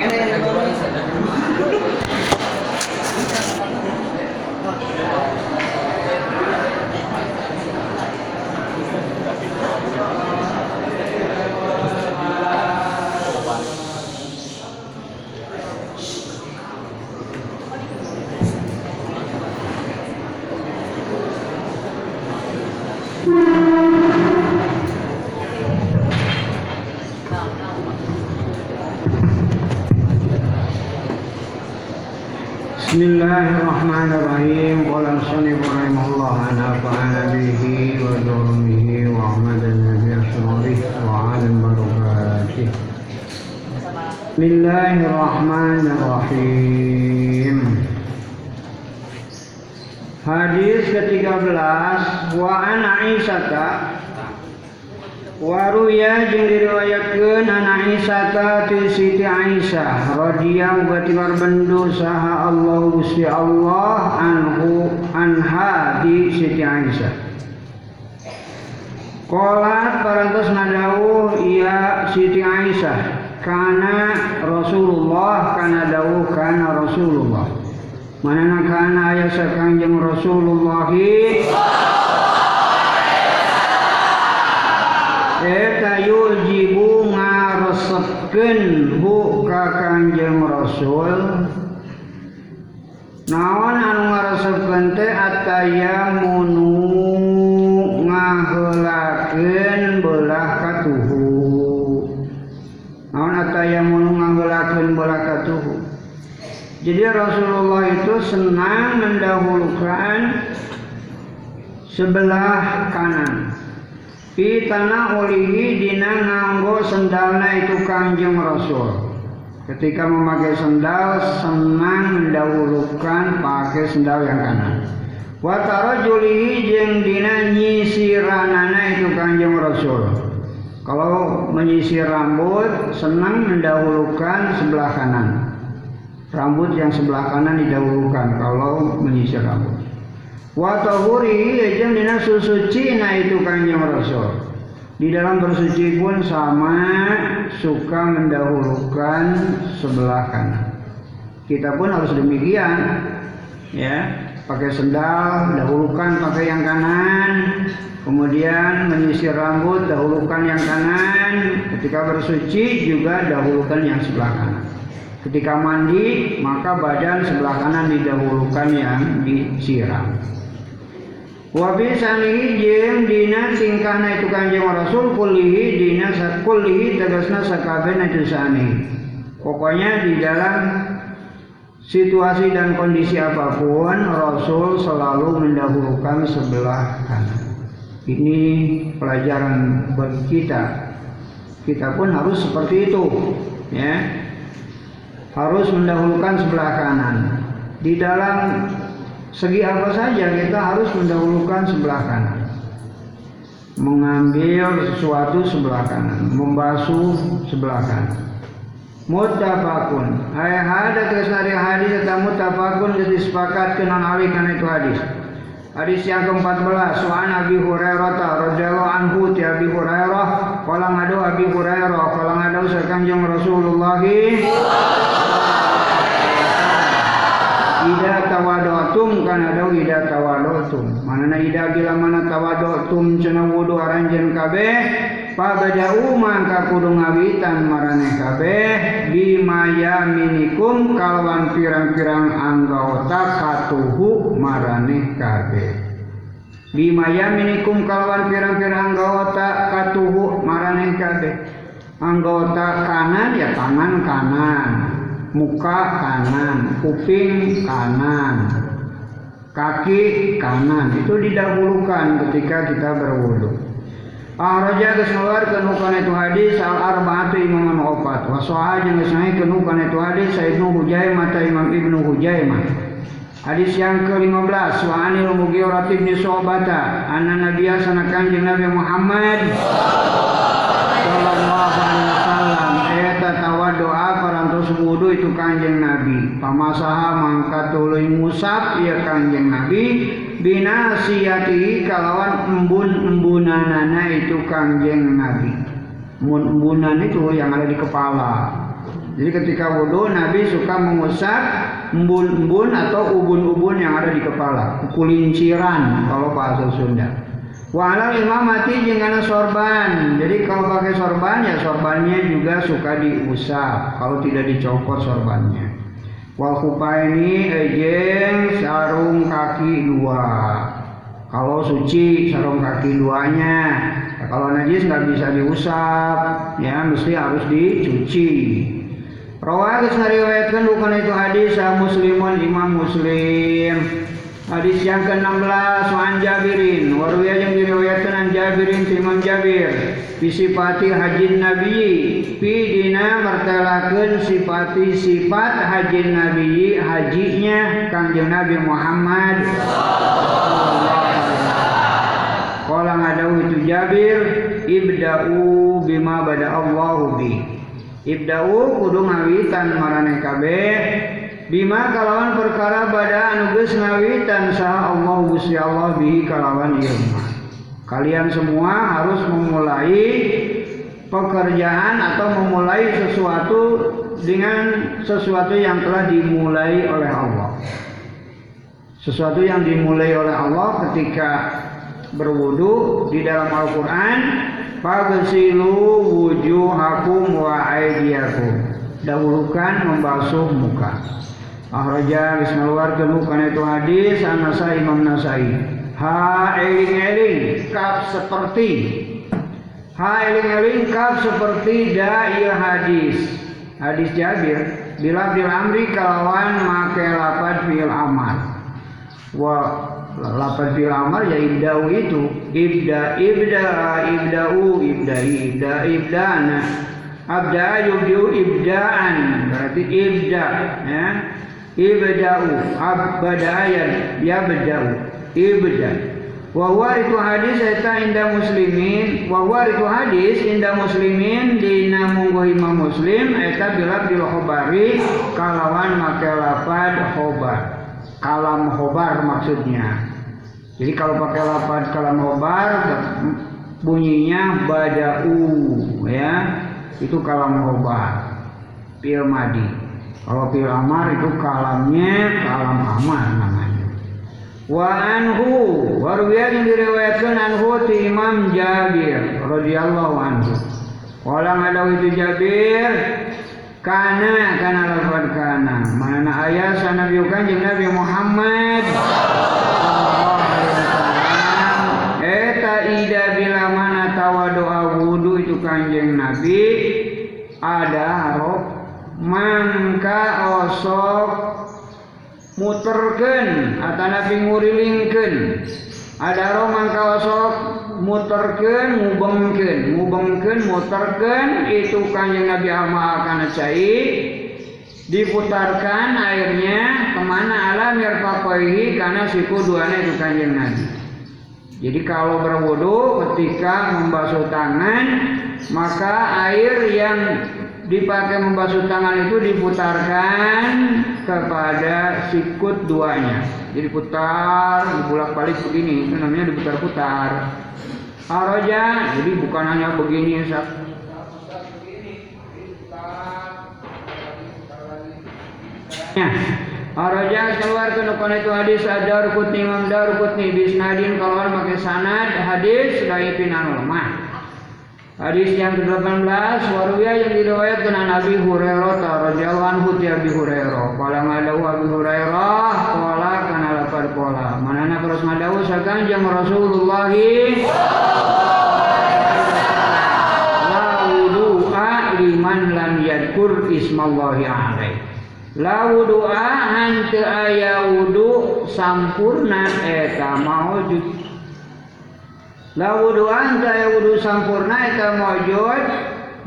And then الرحمن الرحيم قال المصنف رحمه الله عن أفعال به وجرمه وأحمد النبي أسراره وعالم بركاته بسم الله الرحمن الرحيم Hadis ke-13 wa an Aisyah Waruya jeung diriwayatkeun an Aisyah ti Siti Aisyah radhiyallahu berarti bendu saha Allah Gusti Allah anhu anha di Siti Aisyah. Qolat parantos nadawuh iya Siti Aisyah kana Rasulullah kana dawuh kana Rasulullah. Manana kana aya sakanjeng Rasulullah Eta yujibu ngaresepkeun hu ka Kanjeng Rasul. Naon anu ngaresepkeun teh atayamunu ngaheulakeun belah katuhu Naon atayamunu ngaheulakeun belah katuhu Jadi Rasulullah itu senang mendahulukan sebelah kanan Pitana ulihi dina nganggo sendalna itu kanjeng Rasul. Ketika memakai sendal senang mendahulukan pakai sendal yang kanan. Watara julihi jeng dina nyisiranana itu kanjeng Rasul. Kalau menyisir rambut senang mendahulukan sebelah kanan. Rambut yang sebelah kanan didahulukan kalau menyisir rambut. Watahuri jeung dina susuci na itu kanjeng Rasul. Di dalam bersuci pun sama suka mendahulukan sebelah kanan. Kita pun harus demikian, ya. Pakai sendal, dahulukan pakai yang kanan. Kemudian menyisir rambut, dahulukan yang kanan. Ketika bersuci juga dahulukan yang sebelah kanan. Ketika mandi, maka badan sebelah kanan didahulukan yang disiram. Wabi sanihi jeung dina tingkahna itu kanjeng Rasul kulihi dina kulihi tegasna sakabehna itu sani. Pokoknya di dalam situasi dan kondisi apa pun Rasul selalu mendahulukan sebelah kanan. Ini pelajaran bagi kita. Kita pun harus seperti itu, ya. Harus mendahulukan sebelah kanan. Di dalam Segi apa saja kita harus mendahulukan sebelah kanan. Mengambil sesuatu sebelah kanan, membasuh sebelah kanan. Muttafaqun. Ay hada terus dari hadis eta muttafaqun geus disepakatkeun ali kana itu hadis. Hadis yang ke-14 Su'an Abi Hurairah radhiyallahu anhu ti Abi Hurairah qala ngadu Abi Hurairah qala ngadu sakanjeng Rasulullah Ida tawadotum kana daw ida tawadotum. Manana ida bila mana tawadotum cenah wudu aranjeun kabeh pabadau mangka kudu ngawitan maraneh kabeh bimaya minikum kalawan pirang-pirang anggota katuhu maraneh kabeh. Bimaya minikum kalawan pirang-pirang anggota katuhu maraneh kabeh. Anggota kanan ya tangan kanan, muka kanan, kuping kanan, kaki kanan. Itu didahulukan ketika kita berwudu. Ahraja geus ngaluarkeun kana itu hadis al arba'atu imam opat. Wa sahih jeung ngahekeun kana itu hadis Sayyidnu Hujaimah ta Imam Ibnu Hujaimah. Hadis yang ke-15 wa anil Mughirah bin Syu'bah anna nabiyya sana kanjeng Nabi Muhammad sallallahu alaihi wasallam eta tawaddoa wudu itu kanjeng Nabi pamasaha mangkat tuluy musab ya kanjeng Nabi binasiyati kalawan embun-embunanana itu kanjeng Nabi embun-embunan itu yang ada di kepala Jadi ketika wudhu Nabi suka mengusap embun-embun atau ubun-ubun yang ada di kepala. Kulinciran kalau bahasa Sunda. Walau imam mati jangan sorban. Jadi kalau pakai sorban ya sorbannya juga suka diusap. Kalau tidak dicopot sorbannya. Wal ini ejeng sarung kaki dua. Kalau suci sarung kaki duanya. Ya, kalau najis nggak bisa diusap, ya mesti harus dicuci. Rawah riwayatkan bukan itu hadis muslimun imam muslim. Hadis yang ke-16 Wan Jabirin. Warwiya yang diriwayatkan an Jabirin Imam Jabir. Bisipati haji Nabi Pidina mertelakan sifati sifat haji Nabi Hajinya Kanjeng Nabi Muhammad. Kala ngadawu itu Jabir Ibda'u bima bada Allahu bi. Ibda'u kudu ngawitan marane kabeh Bima kalawan perkara pada anugerah ngawitan sah Allah Gusti Allah bihi kalawan ilmu. Kalian semua harus memulai pekerjaan atau memulai sesuatu dengan sesuatu yang telah dimulai oleh Allah. Sesuatu yang dimulai oleh Allah ketika berwudu di dalam Al-Qur'an, "Faghsilu wujuhakum wa aydiyakum." Dahulukan membasuh muka. Ahraja bismillah karena itu hadis An-Nasai Imam Nasai. Ha eling-eling kaf seperti Ha eling-eling kaf seperti dai hadis. Hadis Jabir bila bil amri kalawan make lapad fil amal. Wa lapad fil amal ya ibda'u itu ibda ibda ibda'u ibda'i ibda ibdana abda yubdi'u ibda'an berarti ibda ya ibda'u abadayan yabda'u ibda. Wa itu hadis eta inda muslimin wa itu hadis inda muslimin dina munggu imam muslim eta bilab bil khobari kalawan make lapad khobar. Kalam khobar maksudnya. Jadi kalau pakai lapad kalam khobar bunyinya bada'u ya. Itu kalam khobar. Pil madi kalau fil amar itu kalamnya kalam amar namanya. Wa anhu warwiya yang diriwayatkan anhu ti Imam Jabir radhiyallahu anhu. Orang ada itu Jabir kana kana lafad kana mana ayat sana biukan Nabi Muhammad eta ida bila mana tawa doa itu kanjeng Nabi ada harap mangka osok muterken atau nabi ngurilingken ada ro mangka osok muterken mubengken mubengken muterken itu kanjeng nabi ama akan cai diputarkan airnya ke mana? Alam yarfaqaihi karena siku duanya itu kanjeng nabi. Jadi kalau berwudu ketika membasuh tangan maka air yang dipakai membasuh tangan itu diputarkan kepada sikut duanya. Jadi putar, dibulak balik begini, itu namanya diputar-putar. Aroja, jadi bukan hanya begini, Ya. Araja keluar ke nukon itu hadis adar kutni imam dar kutni bisnadin kalau pakai sanad hadis daifin anu lemah. Hadis yang ke-18 Waruya yang diriwayatkan an Abi Hurairah radhiyallahu anhu ti Abi Hurairah. Qala ngadawu Abi Hurairah qala kana lapar qala. Manana terus ngadawu sakanjeng Rasulullah liman lam yadkur ismallahi alaih. La wudu'a hante aya wudu sampurna eta maujud La wudu anta ya wudu sempurna itu mawujud.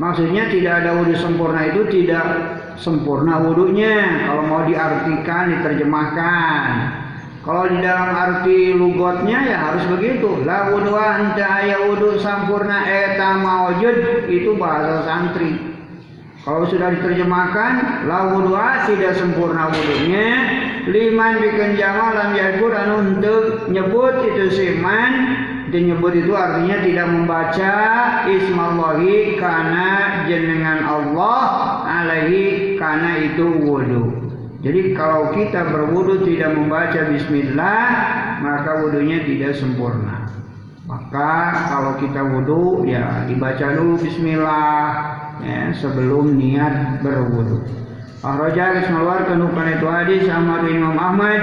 Maksudnya tidak ada wudu sempurna itu tidak sempurna wudunya. Kalau mau diartikan, diterjemahkan. Kalau di dalam arti lugotnya ya harus begitu. La wudu anta ya wudu sempurna eta mawujud itu bahasa santri. Kalau sudah diterjemahkan, la wudu tidak sempurna wudunya. Liman bikin jamal lam yakur anu untuk nyebut itu siman Menyebut itu artinya tidak membaca ismallahi karena jenengan Allah alaihi karena itu wudu. Jadi kalau kita berwudu tidak membaca bismillah, maka wudunya tidak sempurna. Maka kalau kita wudu ya dibaca dulu bismillah ya, sebelum niat berwudu. Akhraja geus ngaluarkeun hukana itu hadis Ahmad Imam Ahmad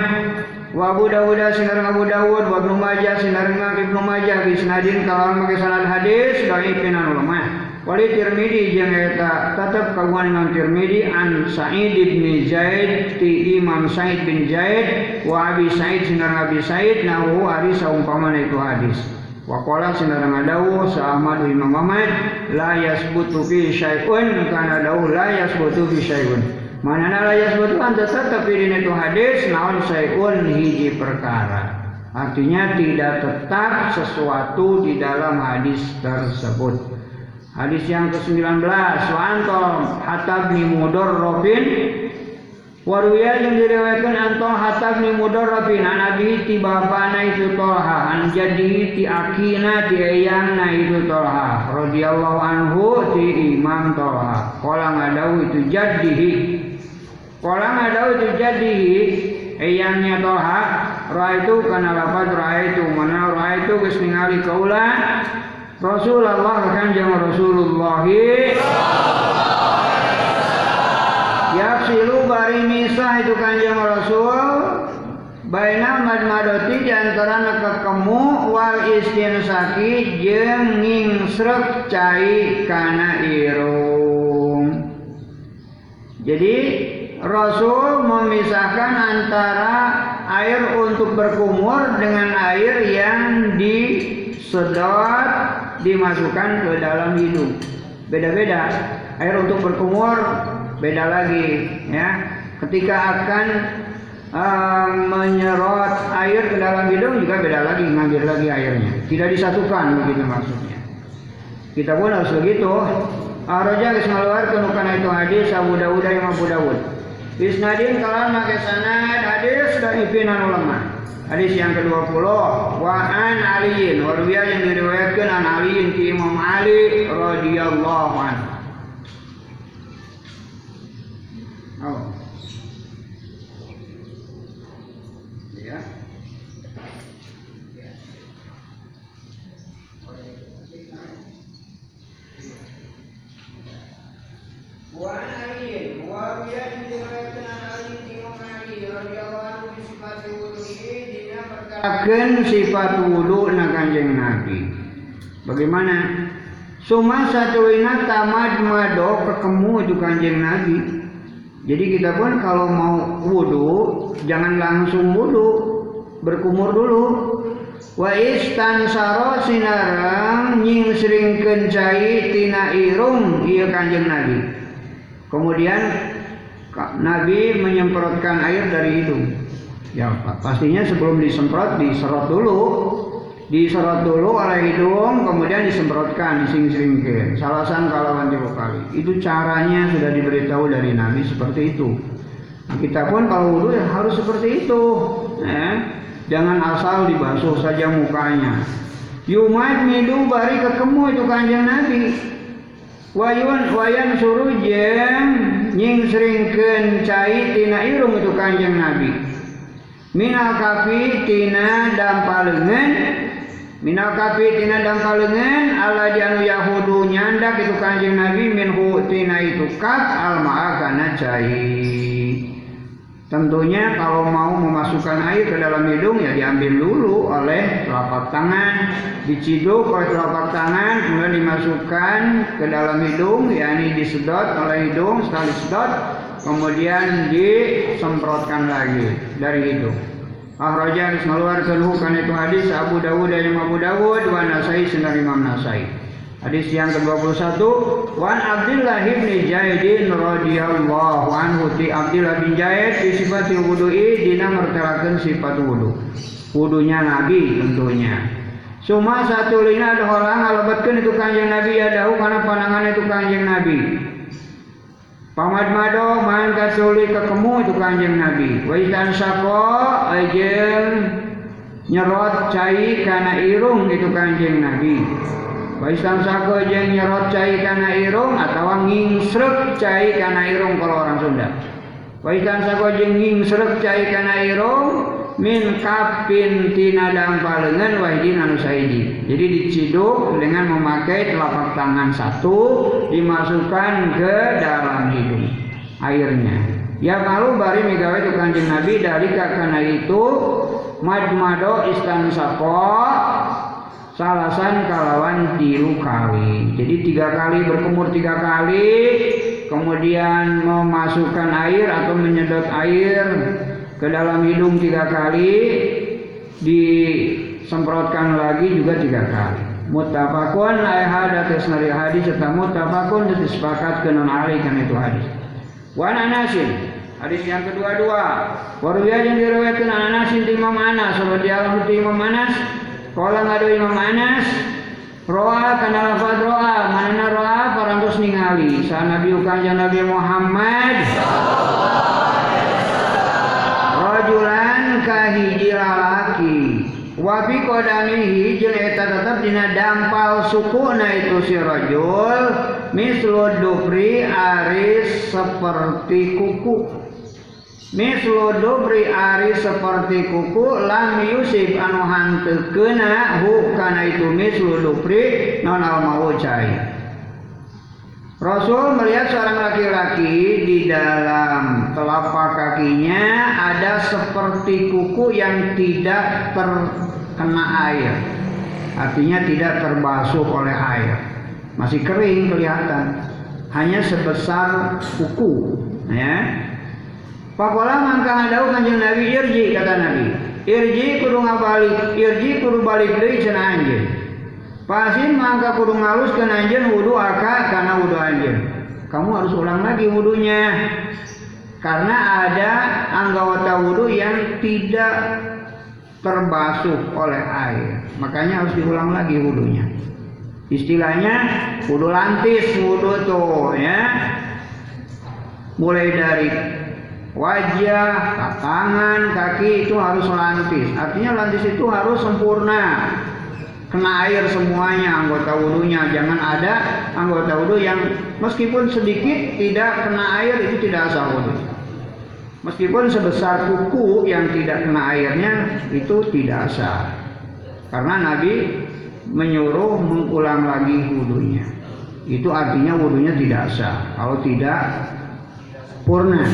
wa Abu Dawud sinareng Abu Dawud wa Ibnu Majah sinareng Ibnu Majah bi sanadin kalawan make sanad hadis dhaifin anu lemah. Wali Tirmidzi jeung eta tetep kagungan Imam Tirmidzi an Sa'id bin Zaid ti Imam Sa'id bin Zaid wa Abi Sa'id sinareng Abi Sa'id nahu ari saumpamana itu hadis. Wa qala sinareng adawu sa Ahmad Imam Ahmad la yasbutu fi syai'un kana dawu la yasbutu fi syai'un. Manana la yasbutu anta tetap di itu hadis naon syai'un hiji perkara. Artinya tidak tetap sesuatu di dalam hadis tersebut. Hadis yang ke-19 Wa antum Hatab ni Mudorrofin Waruya yang diriwayatkan antum Hatab ni Mudorrofin An abi ti bapana itu Tolha An jadi ti akina ti eyangna itu Tolha radhiyallahu anhu ti Imam Tolha Kala ngadau itu jadihi Kala ngadau itu jadihi eyangnya Tolha Ra itu karena lapat ra itu. Mana ra itu geus ningali kaula Rasulullah kanjeng Rasulullah. Yaksilu bari misah itu kanjeng Rasul. Baina madmadoti di antara kekemu wal istinsaki jeung ngingsrek cai kana irung. Jadi Rasul memisahkan antara air untuk berkumur dengan air yang disedot dimasukkan ke dalam hidung. Beda-beda. Air untuk berkumur beda lagi ya. Ketika akan uh, menyerot air ke dalam hidung juga beda lagi ngambil lagi airnya. Tidak disatukan begitu maksudnya. Kita pun harus begitu. Araja geus ngaluarkeun kana itu hadis Abu Dawud yang Abu Dawud. Isnadin kalan make sanad hadis dan ipinan ulama. Hadis yang ke-20 wa an aliin warwiya yang diriwayatkan an aliin ki Imam Ali radhiyallahu anhu. Oh. Ya. Wa an aliin yang diriwayatkan an aliin ki Imam Ali radhiyallahu anhu bi sifati wudu'i akan sifat wudhu na kanjeng Nabi. Bagaimana? Suma satu ina tamad mado ketemu itu kanjeng Nabi. Jadi kita pun kalau mau wudhu jangan langsung wudhu, berkumur dulu. Wa istansaro sinarang nying sering kencai tina irung iya kanjeng Nabi. Kemudian Nabi menyemprotkan air dari hidung. Ya pastinya sebelum disemprot diserot dulu. Diserot dulu oleh hidung kemudian disemprotkan dising-singkin salasan kalawan tiga kali itu caranya sudah diberitahu dari Nabi seperti itu. Nah, kita pun kalau wudhu ya harus seperti itu ya. jangan asal dibasuh saja mukanya. Yumat midu bari kekemu itu kanjeng Nabi. Wayun wayan suruh jeng nying seringken cai tina irung itu kanjeng Nabi minal kafi tina dampalengan minal kafi tina dampalengan ala anu yahudu nyandak itu kanjeng nabi minhu tina itu kaf alma'a kana cai tentunya kalau mau memasukkan air ke dalam hidung ya diambil dulu oleh telapak tangan. Diciduk oleh telapak tangan kemudian dimasukkan ke dalam hidung yakni disedot oleh hidung sekali sedot kemudian disemprotkan lagi dari hidung. Akhraja harus mengeluarkan hukum itu hadis Abu Dawud dan Abu Dawud wa Nasai sunan Imam Nasai. Hadis yang ke-21 Wan Abdullah bin Jaidin radhiyallahu anhu ti Abdullah bin Jaid di sifat wudu'i dina mertelakeun sifat wudu. Wudunya Nabi tentunya. Cuma satu lina ada orang itu kanjeng Nabi ya dahu karena pandangan itu kanjeng Nabi. Pamad mado main kasuli kekemu itu kanjeng Nabi. Wa ikan sako ajeng nyerot cai karena irung itu kanjeng Nabi. Baistan sako jeung nyerot cai kana irung atau ngingsrek cai kana irung kalau orang Sunda. Baistan sako jeung ngingsrek cai kana irung min kapin tina dampalengan wahidin anu saidi. Jadi diciduk dengan memakai telapak tangan satu dimasukkan ke dalam hidung airnya. Ya malu bari megawe itu kanjeng Nabi dari kakana itu mad-mado istan sapo salasan kalawan tilu kali. Jadi tiga kali berkumur tiga kali, kemudian memasukkan air atau menyedot air ke dalam hidung tiga kali, disemprotkan lagi juga tiga kali. Mutafakun ayat hadis nari hadis serta mutafakun disepakati kenon ali kan itu hadis. Wan Anasin Hadis yang kedua-dua. Waruya yang diriwayatkan Anas di Imam Anas radhiyallahu anhu Imam Anas Kala ngadu Imam Anas Roa kana lafad roa Mana roa parantos ningali Sa Nabi kanjeng Nabi Muhammad Rajulan kahiji lalaki. Wabi kodamihi jeung eta tetep dina dampal suku na itu si rajul mislu dupri aris seperti kuku. Mislu dupri aris seperti kuku lam yusib anu hanteu kena itu mislu dupri non al mau cai Rasul melihat seorang laki-laki di dalam telapak kakinya ada seperti kuku yang tidak terkena air. Artinya tidak terbasuh oleh air. Masih kering kelihatan. Hanya sebesar kuku, ya. Pakola mangka hadau kanjeng Nabi irji kata Nabi. Irji kudu ngabalik, irji kudu balik deui cenah anjeun. Pasin mangka kudu ngalus ke anjeun wudu aka karena wudu anjeun. Kamu harus ulang lagi wudunya. Karena ada anggota wudu yang tidak terbasuh oleh air. Makanya harus diulang lagi wudunya. Istilahnya wudu lantis wudu tuh ya. Mulai dari wajah, tangan, kaki itu harus lantis. Artinya lantis itu harus sempurna kena air semuanya anggota wudhunya. Jangan ada anggota wudhu yang meskipun sedikit tidak kena air itu tidak sah wudhu. Meskipun sebesar kuku yang tidak kena airnya itu tidak sah karena Nabi menyuruh mengulang lagi wudhunya. Itu artinya wudhunya tidak sah kalau tidak purna.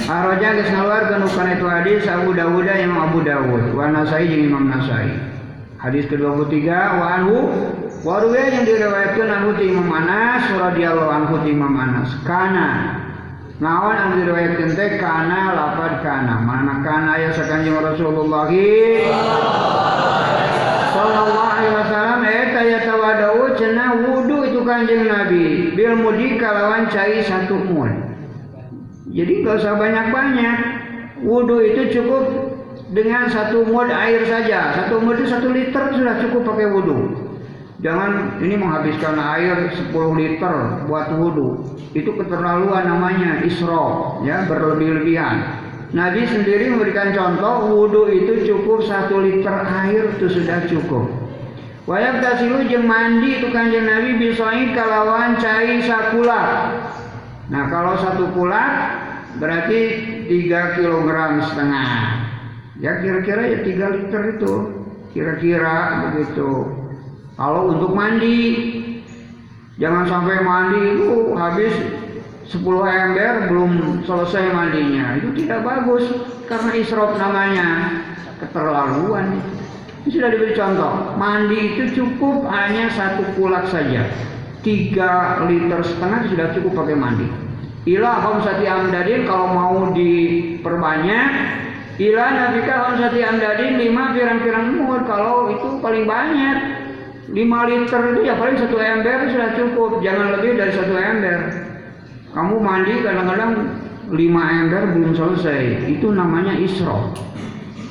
Araja geus ngaluarkeun kana itu hadis Abu Dawud yang Abu Dawud. Wa Nasai jeung Imam Nasai Hadis ke-23 wa anhu waruya yang diriwayatkan anhu ti Imam Anas radhiyallahu anhu ti Imam Anas. Kana. Naon anu diriwayatkeun teh? Kana lapad kana. Mana kana aya sakanjeng Rasulullah? Sallallahu alaihi wasallam eta ya tawadau cenah wudu itu kanjeng Nabi. Bil mudi kalawan cai satu mud jadi enggak usah banyak-banyak. Wudu itu cukup dengan satu mud air saja. Satu mud itu satu liter sudah cukup pakai wudhu. Jangan ini menghabiskan air 10 liter buat wudhu. Itu keterlaluan namanya isro, ya berlebih-lebihan. Nabi sendiri memberikan contoh wudhu itu cukup satu liter air itu sudah cukup. Wayab tasilu jeung mandi itu kanjeng Nabi bisoin kalawan cai sakula. Nah kalau satu kulak berarti 3 kilogram setengah. Ya kira-kira ya 3 liter itu. Kira-kira begitu. Kalau untuk mandi, jangan sampai mandi itu habis 10 ember belum selesai mandinya. Itu tidak bagus karena israf namanya. Keterlaluan. Ini sudah diberi contoh. Mandi itu cukup hanya satu kulak saja. 3 liter setengah sudah cukup pakai mandi. Ilah homsati amdadin kalau mau diperbanyak Ila nabika hamsati amdadin lima pirang-pirang mud kalau itu paling banyak lima liter itu ya paling satu ember sudah cukup. Jangan lebih dari satu ember. Kamu mandi kadang-kadang lima ember belum selesai. Itu namanya israf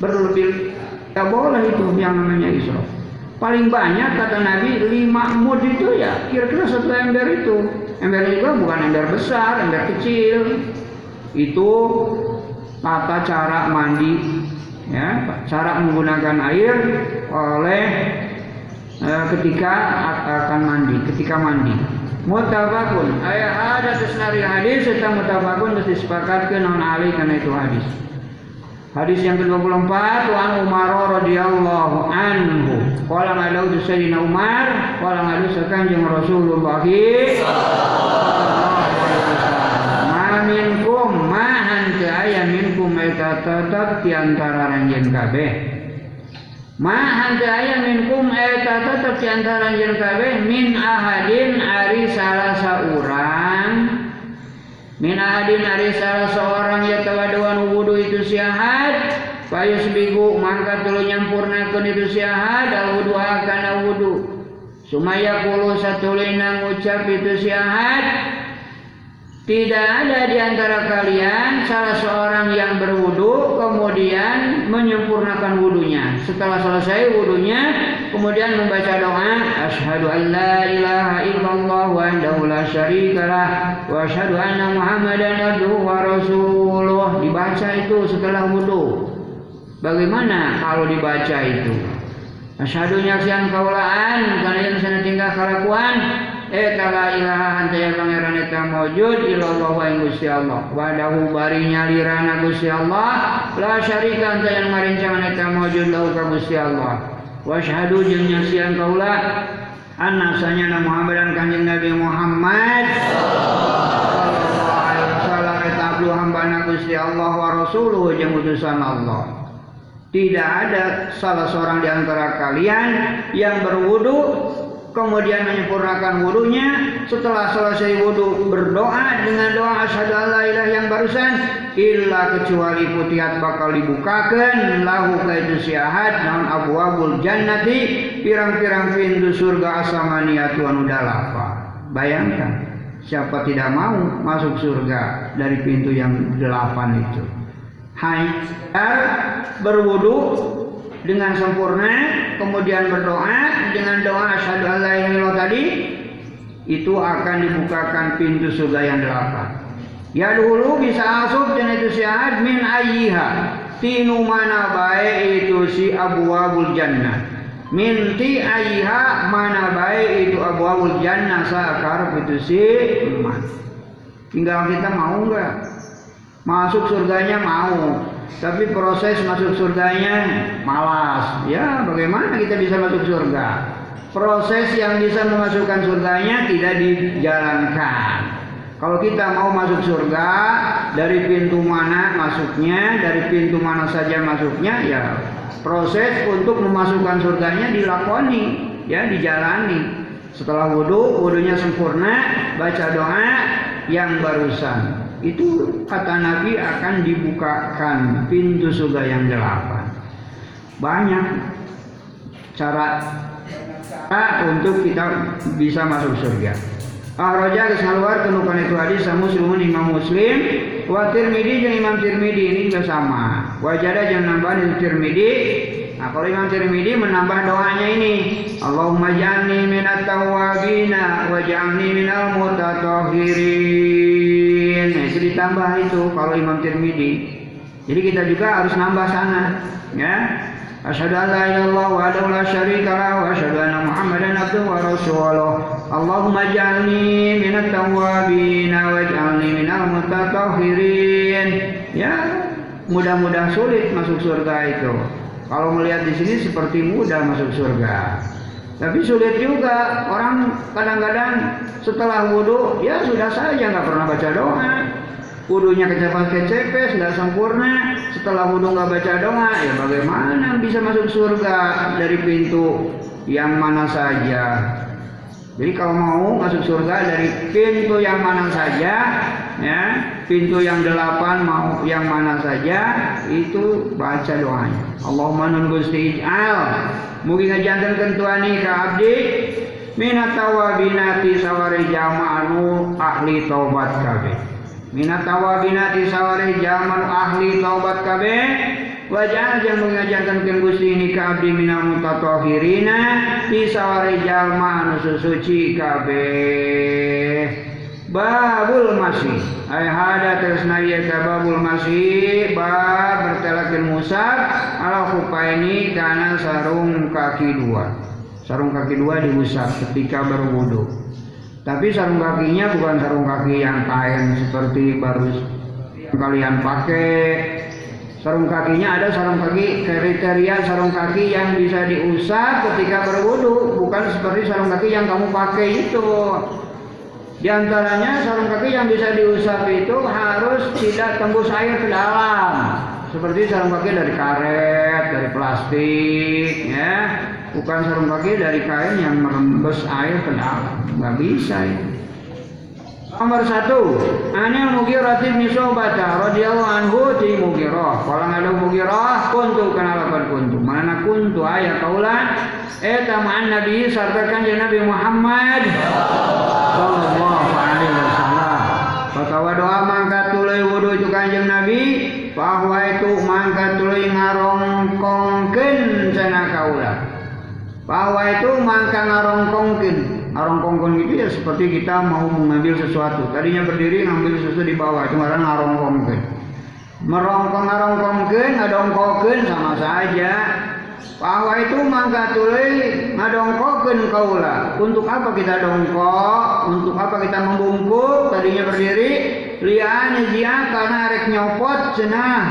berlebih ya boleh itu yang namanya israf paling banyak kata Nabi lima mud itu ya kira-kira satu ember itu. Ember juga bukan ember besar ember kecil. Itu tata cara mandi ya cara menggunakan air oleh eh, ketika akan mandi, ketika mandi. Mutabakun, ayat ada tersenari hadis serta mutabakun terus disepakatkan non ali karena itu hadis. Hadis yang ke-24 Wa Umar radhiyallahu anhu. Qala ngalau Sayyidina Umar, qala ngalau sakanjeng Rasulullah Ma minkum ma hante aya minkum eta tetep di antara ranjeun kabeh. Ma hante aya minkum eta tetep di antara ranjeun kabeh min ahadin ari salah saurang Min ahadin ari salah seorang ya tawaduan wudu itu siahat Payus bigu mangkat dulu nyampurnakan itu siahat al wudu akan wudu. Sumaya kulu satu lina ngucap itu siahat tidak ada di antara kalian salah seorang yang berwudu kemudian menyempurnakan wudunya. Setelah selesai wudunya kemudian membaca doa asyhadu an la ilaha illallah wa andahu la syarikalah wa asyhadu anna muhammadan abduhu wa rasuluh. Dibaca itu setelah wudu. Bagaimana kalau dibaca itu? Asyhadu nyaksian kaulaan karena yang sana tinggal kalakuan Eta la ilaha hantaya pangeran eta maujud ilallah wa Gusti Allah. Wadahu bari nyalirana Gusti Allah. La syarika hantaya marincangan eta maujud lahu ka Gusti Allah. Wa syahadu jeung nyasian kaula anna Muhammad dan Kanjeng Nabi Muhammad sallallahu alaihi wasallam eta abdu Gusti Allah wa rasuluhu jeung utusan Allah. Tidak ada salah seorang di antara kalian yang berwudu kemudian menyempurnakan wudhunya setelah selesai wudhu berdoa dengan doa asyhadu alla ilah yang barusan. Illa kecuali putihat bakal dibukakan lahu kaitu siahat naun abu abul jannati pirang-pirang pintu surga asamaniatu anu dalapan bayangkan siapa tidak mau masuk surga dari pintu yang delapan itu? Hanya berwudu dengan sempurna kemudian berdoa dengan doa asyhadu alla ilaha tadi itu akan dibukakan pintu surga yang delapan. Ya dulu bisa asup dan itu syahad min ayyiha. Tinu mana baik itu si abu abul jannah minti ayyiha mana baik itu abu abul jannah sakar itu si iman tinggal kita mau nggak? Masuk surganya mau tapi proses masuk surganya malas. Ya, bagaimana kita bisa masuk surga? Proses yang bisa memasukkan surganya tidak dijalankan. Kalau kita mau masuk surga, dari pintu mana masuknya, dari pintu mana saja masuknya, ya proses untuk memasukkan surganya dilakoni, ya dijalani. Setelah wudhu, wudhunya sempurna, baca doa yang barusan itu kata Nabi akan dibukakan pintu surga yang delapan. Banyak cara, untuk kita bisa masuk surga. Ahraja kesaluar kenukan itu hadis sama muslimun imam muslim wa tirmidhi jeung imam tirmidhi ini juga sama wajada jeung nambah itu tirmidhi nah kalau imam tirmidhi menambah doanya ini Allahumma ja'alni minat tawabina wa ja'alni minal mutatahhirin Nah itu ditambah itu kalau Imam Tirmidzi. Jadi kita juga harus nambah sana, ya. Asyhadu an la ilaha wa la syarika lah wa asyhadu anna Muhammadan abduhu wa rasuluh. Allahumma ij'alni minat tawwabin waj'alni minal mutatahhirin. Ya, mudah-mudah sulit masuk surga itu. Kalau melihat di sini seperti mudah masuk surga. Tapi sulit juga orang kadang-kadang setelah wudhu ya sudah saja nggak pernah baca doa. Wudhunya kecepatan kecepes nggak sempurna. Setelah wudhu nggak baca doa ya bagaimana bisa masuk surga dari pintu yang mana saja. Jadi kalau mau masuk surga dari pintu yang mana saja, ya pintu yang delapan mau yang mana saja itu baca doanya. Allahumma nun gusti ij'al Mugi ngajanten tuani ka abdi minat tawabinati sawari jama'anu ahli taubat kabeh. Minat tawabinati sawari jama'anu ahli taubat kabeh. Wajah yang mengajarkan ke ini ka abdi minal mutatahhirina di sawari jalma anu suci kabeh. Babul masih Ay hada tersnaya ka babul masih Bab bertelakin musab Ala ini karena sarung kaki dua sarung kaki dua diusap ketika berwudu. Tapi sarung kakinya bukan sarung kaki yang kain seperti baru kalian pakai. Sarung kakinya ada sarung kaki kriteria sarung kaki yang bisa diusap ketika berwudu, bukan seperti sarung kaki yang kamu pakai itu. Di antaranya sarung kaki yang bisa diusap itu harus tidak tembus air ke dalam. Seperti sarung kaki dari karet, dari plastik, ya bukan sarung kaki dari kain yang merembes air ke dalam nggak bisa ya. Nomor satu, Anil Mugirah bin Sobata radhiyallahu anhu di Mugirah. Kalau ada Mugirah, kuntu kenalakan kuntu. Mana kuntu ayat kaulan eta ma'an Nabi sartakan je Nabi Muhammad sallallahu. Patawa doa mangkat tulai wudu itu kanjeng Nabi, bahwa itu mangkat tulai ngarongkongkeun cenah kaulah. Bahwa itu mangka ngarongkongkin ngarongkongkin itu ya seperti kita mau mengambil sesuatu. Tadinya berdiri ngambil sesuatu di bawah itu ngaran ngarongkongkin merongkong ngarongkongkin ngadongkokin sama saja bahwa itu mangka tulai ngadongkokin kaulah untuk apa kita dongkok untuk apa kita membungkuk tadinya berdiri liane dia karena arek nyopot cenah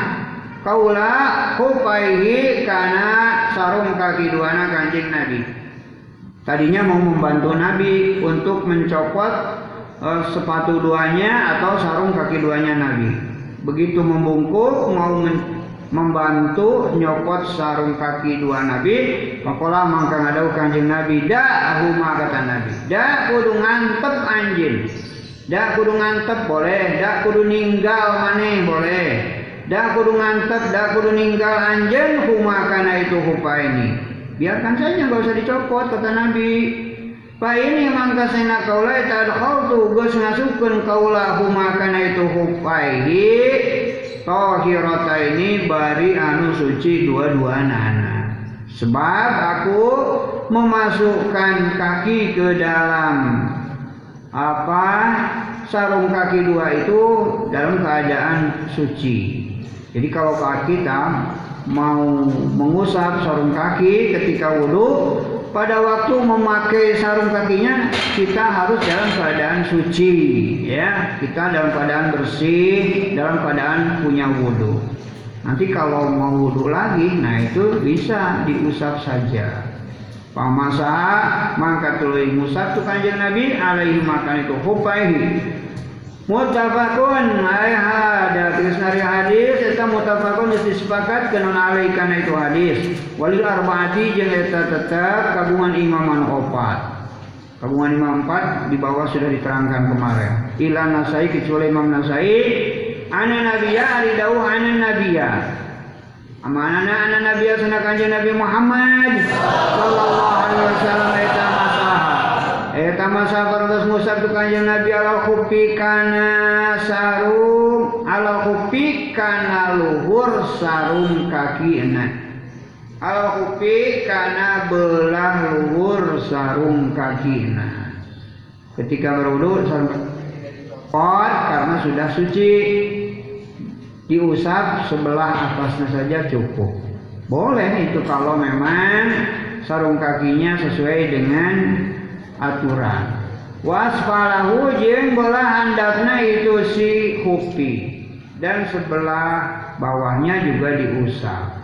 kaula hupaihi karena sarung kaki duana kancing Nabi. Tadinya mau membantu Nabi untuk mencopot uh, sepatu duanya atau sarung kaki duanya Nabi. Begitu membungkuk mau men membantu nyopot sarung kaki dua Nabi, makola mangka ngadau kanjeng Nabi, da huma kata Nabi, da kudu ngantep anjing, da kudu ngantep boleh, da kudu ninggal maneh boleh, dah kudu ngantep, dah kudu ninggal anjen huma kana itu hupa ini. Biarkan saja nggak usah dicopot kata Nabi. Pa ini mangka sena kaula adkhaltu geus ngasupkeun kaula huma kana itu hupa ini. Tohirata ini bari anu suci dua-dua anak. Sebab aku memasukkan kaki ke dalam apa sarung kaki dua itu dalam keadaan suci. Jadi kalau kita mau mengusap sarung kaki ketika wudhu, pada waktu memakai sarung kakinya kita harus dalam keadaan suci, ya. Kita dalam keadaan bersih, dalam keadaan punya wudhu. Nanti kalau mau wudhu lagi, nah itu bisa diusap saja. Pamasa mangkat tuluy musab tu kanjeng Nabi alaihi makan itu hupaihi Mutafakun ay hada dari hadis eta mutafakun geus disepakatkeun kenon alai kana itu hadis. Walil arbaati jeung eta tetap kagungan imaman opat. Imam empat di bawah sudah diterangkan kemarin. Ila Nasai kecuali Imam Nasai ana nabiya ari dawuh ana. Amanana ana nabiya sana kanjeng Nabi Muhammad sallallahu alaihi wasallam Eta masa perdos musab tu kanjeng Nabi ala kupi kana sarung ala kupi kana luhur sarung kaki enak. Ala kupi kana belah luhur sarung kaki enak. Ketika berwudu sarung pot karena sudah suci diusap sebelah atasnya saja cukup. Boleh itu kalau memang sarung kakinya sesuai dengan aturan. Wasfalahu jeung belah handapna itu si hupi. Dan sebelah bawahnya juga diusap.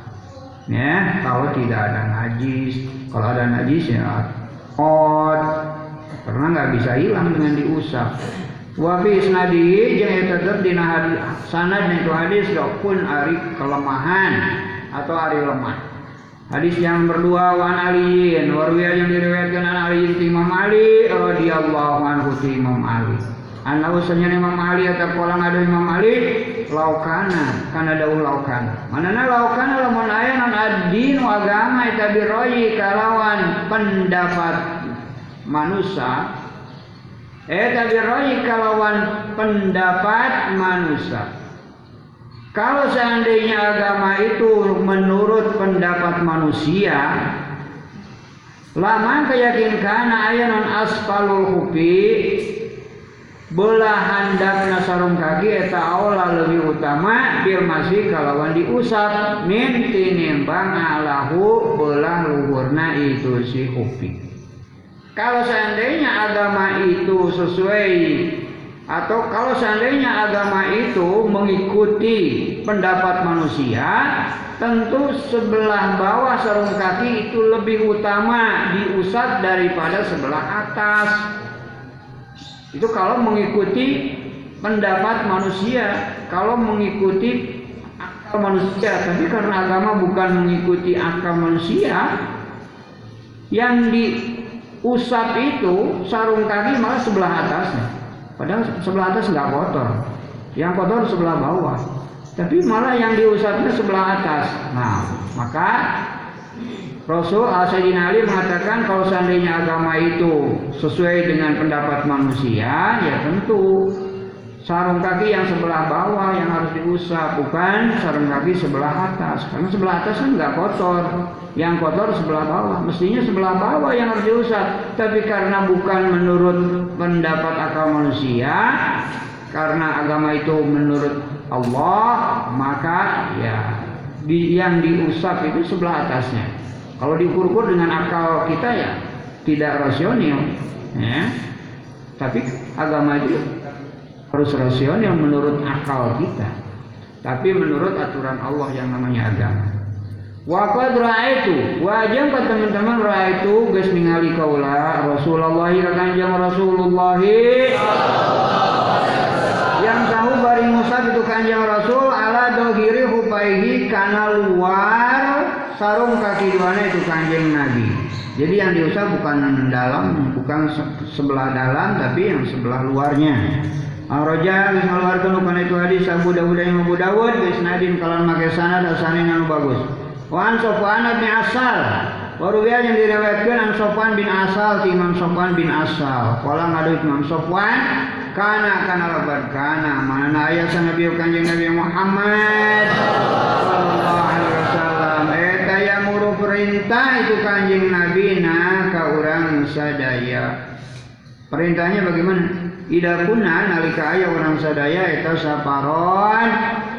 Ya kalau tidak ada najis. Kalau ada najis ya out karena nggak bisa hilang dengan diusap? Wabi isnadi jeung tetap dina hadis sanad itu hadis pun ari kelemahan atau ari lemah Hadis yang berdua wan aliin warwiya yang diriwayatkan an Ali Imam Ali radhiyallahu anhu ti Imam Ali. Ana usahnya Imam Ali atau kolang ada Imam Ali laukana kana daun laukana. Manana laukana lamun aya non adin agama eta biroyi kalawan pendapat manusia eta biroyi kalawan pendapat manusia kalau seandainya agama itu menurut pendapat manusia, lama keyakinkan ayanan asfalul hupi belah handapna sarung kaki eta aula lebih utama bil masih kalawan diusap. Min tinimbang alahu belah luhurna itu si hufi kalau seandainya agama itu sesuai atau kalau seandainya agama itu mengikuti pendapat manusia, tentu sebelah bawah sarung kaki itu lebih utama diusap daripada sebelah atas. Itu kalau mengikuti pendapat manusia, kalau mengikuti akal manusia, tapi karena agama bukan mengikuti akal manusia, yang diusap itu sarung kaki malah sebelah atasnya. Padahal sebelah atas nggak kotor. Yang kotor sebelah bawah. Tapi malah yang diusapnya sebelah atas. Nah, maka Rasul al Ali mengatakan kalau seandainya agama itu sesuai dengan pendapat manusia, ya tentu sarung kaki yang sebelah bawah yang harus diusap, bukan sarung kaki sebelah atas. Karena sebelah atas kan nggak kotor, yang kotor sebelah bawah. Mestinya sebelah bawah yang harus diusap. Tapi karena bukan menurut pendapat akal manusia, karena agama itu menurut Allah, maka ya di, yang diusap itu sebelah atasnya. Kalau diukur-ukur dengan akal kita ya tidak rasional, ya. Tapi agama itu harus rasional menurut akal kita. Tapi menurut aturan Allah yang namanya agama. Waqad ra'aitu. Wajib ka teman-teman ra'aitu geus ningali kaula Rasulullah kanjeng Rasulullah. Yang tahu bari musab itu kanjeng Rasul ala dohiri hupaihi kana luar sarung kaki duanya itu kanjeng Nabi. Jadi yang diusap bukan dalam bukan sebelah dalam tapi yang sebelah luarnya Araja geus ngaluarkeun kana itu hadis Abu Dawud yang Abu Dawud nadin kalan make sanad asane anu bagus. Wa an Sofwan bin Asal Waruwiya yang diriwayatkan an Sofwan bin Asal Imam Sofwan bin Asal. Kala ngadu Imam Sofwan kana kana labar kana mana aya sa Nabi Kanjeng Nabi Muhammad sallallahu alaihi wasallam eta yang muru perintah itu Kanjeng Nabi na ka urang sadaya. Perintahnya bagaimana? Ida kuna nalika aya orang sadaya eta saparon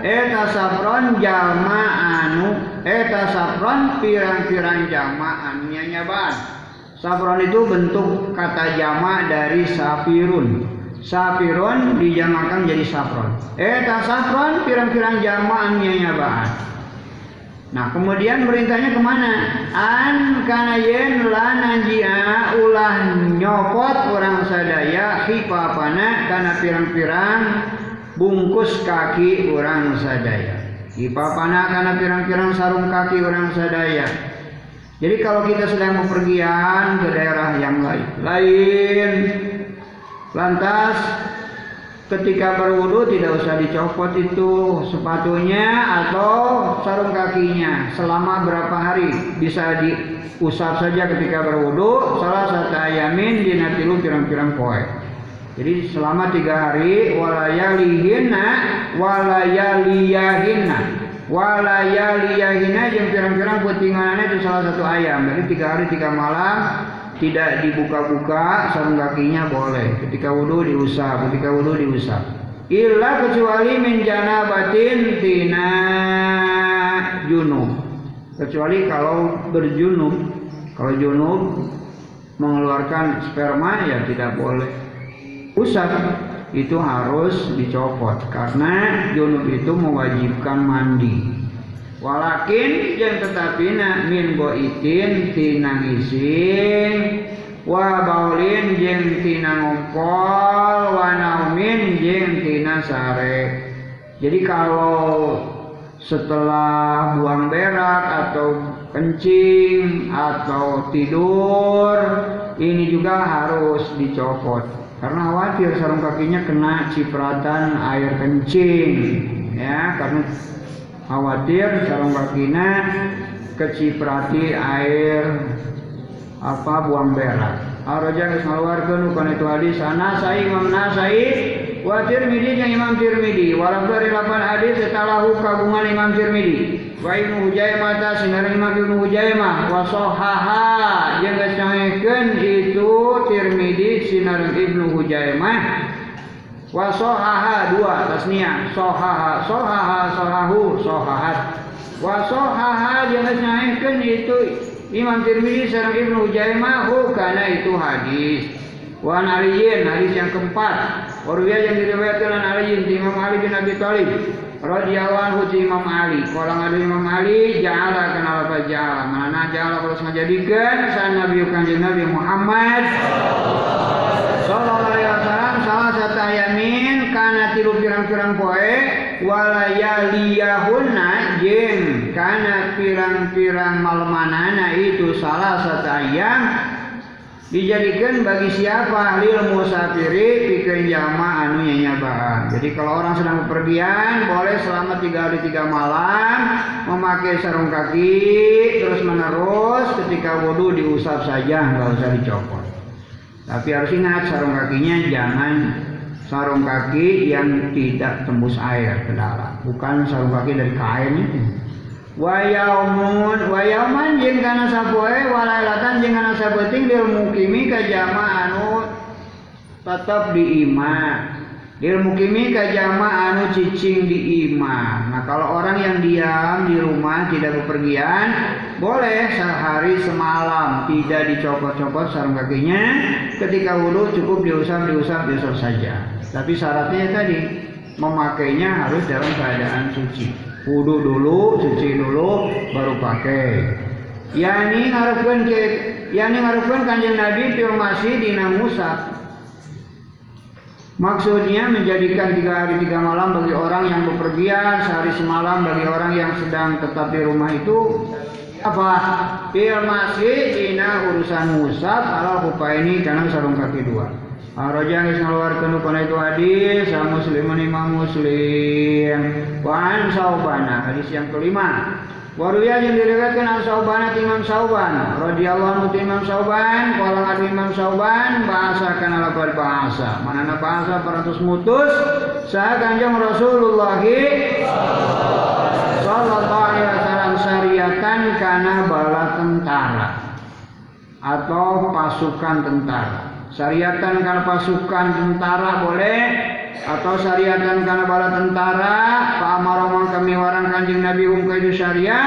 eta sapron jalma anu eta sapron pirang-pirang jama anu nyanyaban. Sapron itu bentuk kata jama dari sapirun sapirun dijamakan jadi sapron. Eta sapron pirang-pirang jama anu nyanyaban Nah kemudian perintahnya ke mana? An kana yen lanajia ulah nyopot orang sadaya hipapana karena pirang-pirang bungkus kaki orang sadaya. Hipapana karena pirang-pirang sarung kaki orang sadaya. Jadi kalau kita sedang bepergian ke daerah yang lain, lain lantas ketika berwudu tidak usah dicopot itu sepatunya atau sarung kakinya. Selama berapa hari? Bisa diusap saja ketika berwudu. Salah satu ayamin dinatilu pirang-pirang poe. Jadi selama tiga hari walayalihina walayaliyahina walayaliyahina yang pirang-pirang putingannya itu salah satu ayam. Jadi tiga hari tiga malam tidak dibuka-buka sarung kakinya boleh. Ketika wudhu diusap. Ketika wudhu diusap. Illa kecuali min batin tina junub. Kecuali kalau berjunub. Kalau junub mengeluarkan sperma ya tidak boleh. Usap itu harus dicopot. Karena junub itu mewajibkan mandi walakin yang tetapi na min boitin tina ngising wa baulin jeung tina ngumpul wa naumin jeung tina sare jadi kalau setelah buang berak atau kencing atau tidur ini juga harus dicopot. Karena khawatir sarung kakinya kena cipratan air kencing ya. Karena khawatir sarung kakina keciprati air apa buang berak. Araja geus ngaluarkeun itu hadis. Anasai Imam Nasai wa Tirmidzi jeung Imam Tirmidzi walau dari lapan hadis setalahu kagungan Imam Tirmidzi wa Ibnu Hujaimah ta Imam Ibnu Hujaimah. Wa sahaha jeung itu Tirmidzi sinaran Ibnu Hujaimah wa sohaha dua tasnia. Sohaha sohaha sohahu sohahat. Wa sohaha jangan nyahekeun itu Imam Tirmidzi sareng Ibnu Hujaimah karena itu hadis. Wa Aliyin hadis yang keempat. Warwiyah yang diriwayatkan oleh Aliyin Imam Ali bin Abi Thalib. Radhiyallahu anhu Imam Ali. Kalau ngadu Imam Ali ja'ala kenal apa ja'ala? Mana ja'ala kalau ngajadikeun san Nabi kanjeng Nabi Muhammad. Sallallahu alaihi satu yamin kana tilu pirang-pirang poe walayaliyahunna jeung kana pirang-pirang malamanana itu salah satu ayam dijadikan bagi siapa lil musafiri pikeun jalma anu nyanyabahan. Jadi kalau orang sedang bepergian boleh selama tiga hari tiga malam memakai sarung kaki terus menerus ketika wudhu diusap saja nggak usah dicopot. Tapi harus ingat sarung kakinya jangan sarung kaki yang tidak tembus air ke dalam, bukan sarung kaki dari kain. Itu wa yaumun wa yauman jeung kana sapoe walailatan jeung kana sabeting lil mukimi ka anu tetap di imah lil mukimi ka jama anu cicing di imah nah kalau orang yang diam di rumah tidak bepergian boleh sehari semalam tidak dicopot-copot sarung kakinya ketika wudhu cukup diusap diusap diusap saja tapi syaratnya tadi memakainya harus dalam keadaan suci wudhu dulu, cuci dulu, baru pakai. Yani ngarepkeun ke yani ngarepkeun kanjeng Nabi masih dina musaf. Maksudnya menjadikan tiga hari tiga malam bagi orang yang bepergian, sehari semalam bagi orang yang sedang tetap di rumah itu apa? Fil masih dina urusan musaf ala ini karena sarung kaki dua. Araja geus ngaluarkeun kana itu hadis sa Muslimun Imam Muslim. Wa an Saubana hadis yang kelima. Waruya yang diriwayatkan an Sauban Imam Sauban. Radhiyallahu anhu Imam Sauban qala adu Imam Sauban bahasa kana lapar bahasa. Manana bahasa peratus mutus saha Kanjeng Rasulullah sallallahu alaihi wasallam syariatan kana bala tentara atau pasukan tentara. Syariatan karena pasukan tentara boleh atau syariatan karena bala tentara Pak Amaromang kami warang kanjeng Nabi um itu syariah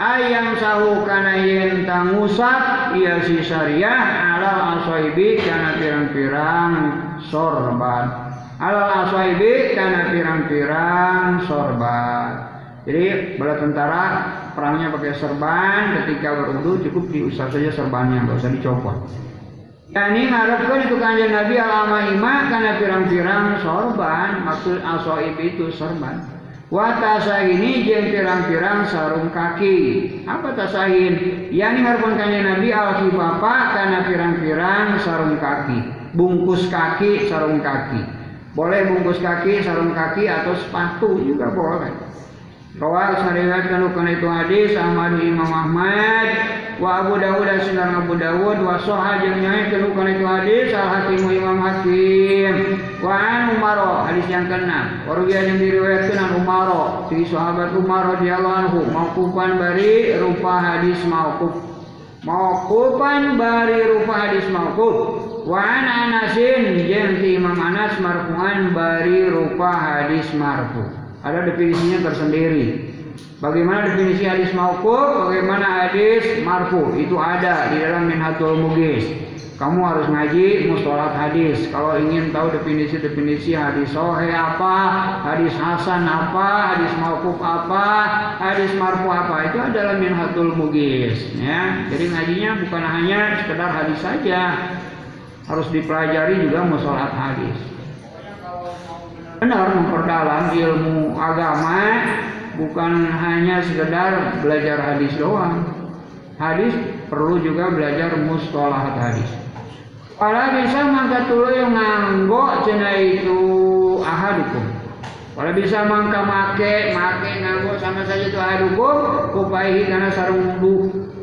ayam sahu kana yen tangusap iya si syariah alal asaibi karena pirang-pirang sorban. Alal asaibi karena pirang-pirang sorban. Jadi bala tentara perangnya pakai serban ketika berwudu cukup diusap saja serbannya nggak usah dicopot Yani ngarepkan itu kanjeng Nabi alama ima karena pirang-pirang sorban maksud asoib itu sorban. Wa ini jeng pirang-pirang sarung kaki. Apa tasahin? Yani ngarepkan kanjeng Nabi al bapa karena pirang-pirang sarung kaki. Bungkus kaki sarung kaki. Boleh bungkus kaki sarung kaki atau sepatu juga boleh. Rawal syariatkan ukun itu hadis Ahmad Imam Ahmad wa Abu Dawud dan Sunan Abu Dawud wa Soha jeung nyaikeun ukun itu hadis Al Hakim Imam Hakim. Wa an Umar hadis yang keenam. Warubiya yang diriwayatkan an Umar si sahabat Umar radhiyallahu anhu mauqufan bari rupa hadis mauquf. Mauqufan bari rupa hadis mauquf. Wa an Anasin jeung Imam Anas marfu'an bari rupa hadis marfu' ada definisinya tersendiri. Bagaimana definisi hadis mauquf, bagaimana hadis marfu, itu ada di dalam Minhatul Mugis. Kamu harus ngaji mustalah hadis. Kalau ingin tahu definisi-definisi hadis sahih apa, hadis hasan apa, hadis mauquf apa, hadis marfu apa, itu adalah Minhatul Mugis. Ya, jadi ngajinya bukan hanya sekedar hadis saja, harus dipelajari juga mustalah hadis benar memperdalam ilmu agama bukan hanya sekedar belajar hadis doang. Hadis perlu juga belajar mustalahat hadis. Kalau bisa mangka tulu yang nganggo cina itu ahadukum. Kalau bisa mangka make, make nganggo sama saja itu ahadukum, kupaihi karena sarung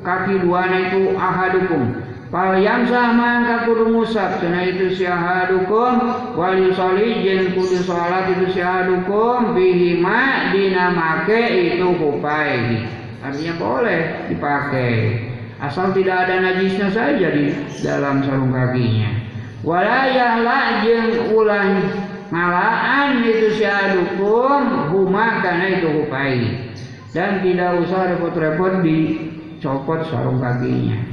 kaki dua itu ahadukum. Fal yamsah mangka kudu musab cenah itu syahadukum wal yusolli jeung kudu salat itu syahadukum bihi ma dina make itu kupai. Artinya boleh dipakai. Asal tidak ada najisnya saja di dalam sarung kakinya. Wala yahla jeung ulah ngalaan itu si adukum huma karena itu hupai dan tidak usah repot-repot dicopot sarung kakinya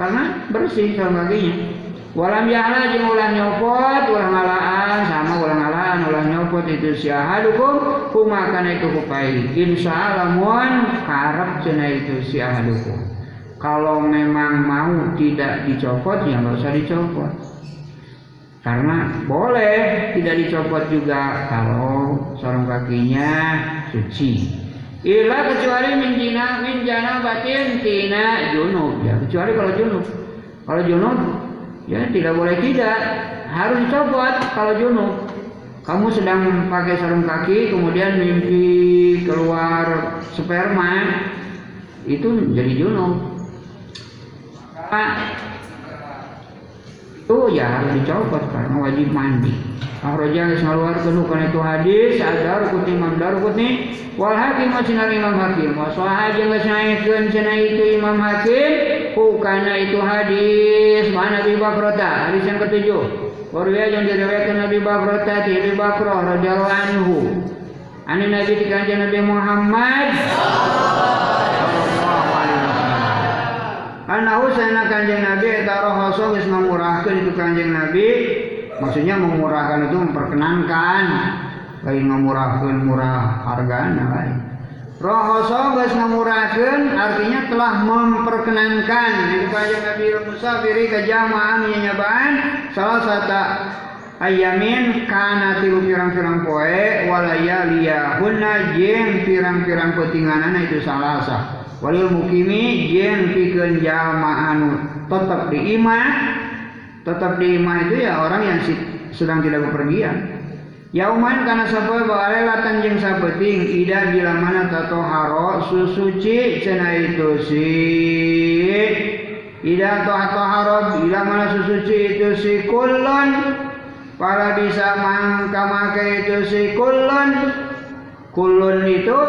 karena bersih sarung kakinya. Walam ya'la jeung ulah nyopot ulah ngalaan sama ulah ngalaan ulah nyopot itu si ahadukum huma karena itu hupai insya Allah mun karep cenah itu si ahadukum. Kalau memang mau tidak dicopot ya nggak usah dicopot. Karena boleh tidak dicopot juga kalau sarung kakinya suci. Ila kecuali minjina minjana batin tina junub ya kecuali kalau junub. Kalau junub ya tidak boleh tidak harus dicopot kalau junub. Kamu sedang pakai sarung kaki kemudian mimpi keluar sperma itu jadi junub. Itu ya harus dicopot karena wajib mandi. Akhraja geus ngaluarkeun kana itu hadis adar kuti Imam Darqutni wal hakim sinar Imam Hakim. Wa geus naekeun cenah itu Imam Hakim ku kana itu hadis. Mana Nabi Bakrata hadis yang ketujuh. Warwiya yang diriwayatkan Nabi Bakrata ti Nabi Bakrah radhiyallahu anhu. Ani Nabi di kanjeng Nabi Muhammad Anahu sana kanjeng Nabi eta rohoso geus ngmurahkeun itu kanjeng Nabi. Maksudnya memurahkan itu memperkenankan. Lain ngamurahkeun murah hargana lain rohoso geus ngamurahkeun artinya telah memperkenankan. Itu kanjeng Nabi musafiri ke jamaah nyanyabaan salah satu ayamin kana tilu pirang-pirang poe walaya liyahunna jeung pirang-pirang petinganana itu salasa walil mukimi jeung pikeun jalma anu tetap di imah tetap di imah itu ya orang yang sedang tidak bepergian. Yauman karena sapoe baale latan jeung sapeting ida bila mana tato haro susuci cenah itu si ida to haro bila mana susuci itu si kulun para bisa mangka make itu si kulun kulun itu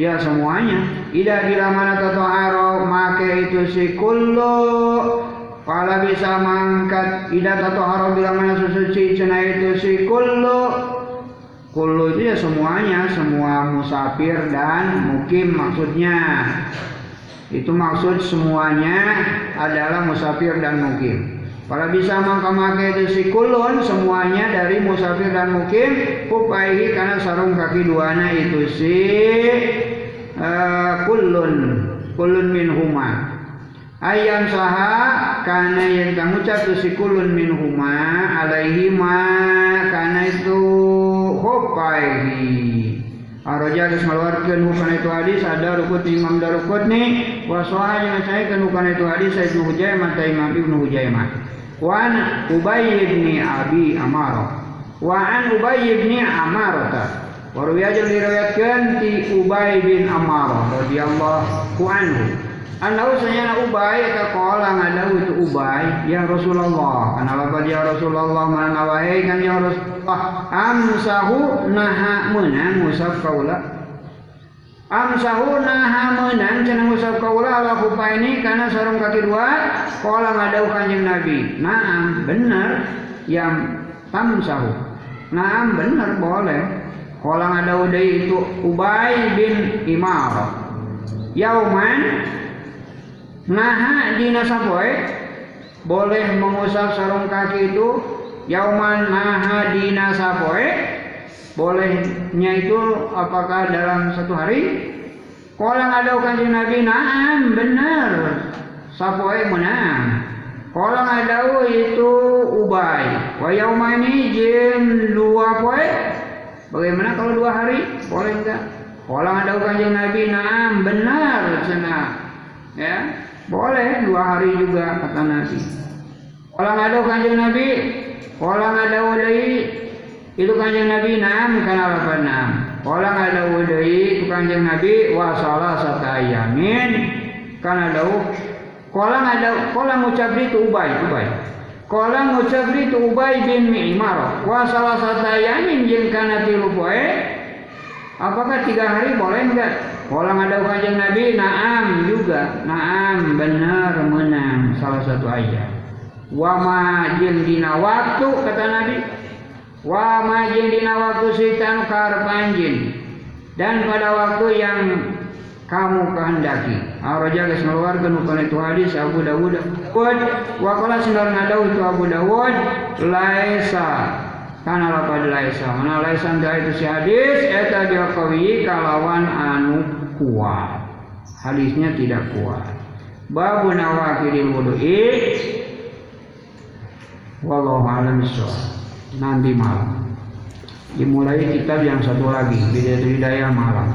ya semuanya. Ida bila mana tato haro make itu si kullu. Pala bisa mangkat. Tato haro bila mana susuci cina itu si kullu. Kullu itu ya semuanya. Semua musafir dan mukim maksudnya. Itu maksud semuanya adalah musafir dan mukim Para bisa mangka make itu si kulun semuanya dari musafir dan mukim Kupaihi karena sarung kaki duana itu si uh, kulun. Kulun min huma ayam saha karena yang kamu ucap si kulun min huma alaihi ma karena itu hopaihi Araja geus ngaluarkeun hukana itu hadis ada rukut Imam Darukut nih wasoha jeung saya kan hukana itu hadis saya Ibnu Hujaimah ta Imam Ibnu Hujaimah. Wa an Ubay bin Abi Amar wa an Ubay bin Amar Warwiya jeung diriwayatkeun ti Ubay bin Ammar radhiyallahu anhu. Anau sanyana Ubay eta qala ngadawu itu Ubay, ya Rasulullah, kana lapad ya Rasulullah mana wae kan ya Rasulullah, amsahu naha meunang musaf kaula. Amsahu naha meunang cenah musaf kaula ala kupaini kana sarung kaki dua, qala ngadawu kanjeng Nabi. Naam, bener yang tamsahu. Naam bener boleh. Kolang ada udai itu Ubay bin Imar. Yauman naha dina sapoe boleh mengusap sarung kaki itu yauman naha dina sapoe bolehnya itu apakah dalam satu hari Kolang ada kanjeng Nabi naam benar sapoe menang Kolang ada itu Ubay wa yaumani jin dua poe Bagaimana kalau dua hari? Boleh enggak? Kalau ada kanjeng Nabi, naam benar cina. Ya, boleh dua hari juga kata Nabi. Kalau ada kanjeng Nabi, kalau ada wadai itu kanjeng Nabi naam karena apa naam. Kalau ada wadai itu kanjeng Nabi wasalah sata yamin karena ada kalau ada kalau ngucap itu ubay ubay Kala ngucap itu Ubay bin Mi'mar wa salah satu yamin jeung kana tilu poe apakah tiga hari boleh enggak? Kala ada kanjeng Nabi naam juga. Naam benar menang. Salah satu ayat wa ma jeung dina waktu kata Nabi. Wa majin dina waktu sitan karep anjin dan pada waktu yang kamu kehendaki. Araja geus ngeluarkeun kana itu hadis Abu Dawud. Wad wa qala sindar ngadau itu Abu Dawud laisa. Kana lapad laisa. Mana laisa itu si hadis? Eta dia kawi kalawan anu kuat. Hadisnya tidak kuat. Babu nawakidil wudu'i Wallahu a'lam. Nanti malam. Dimulai kitab yang satu lagi, Bidayah Hidayah malam.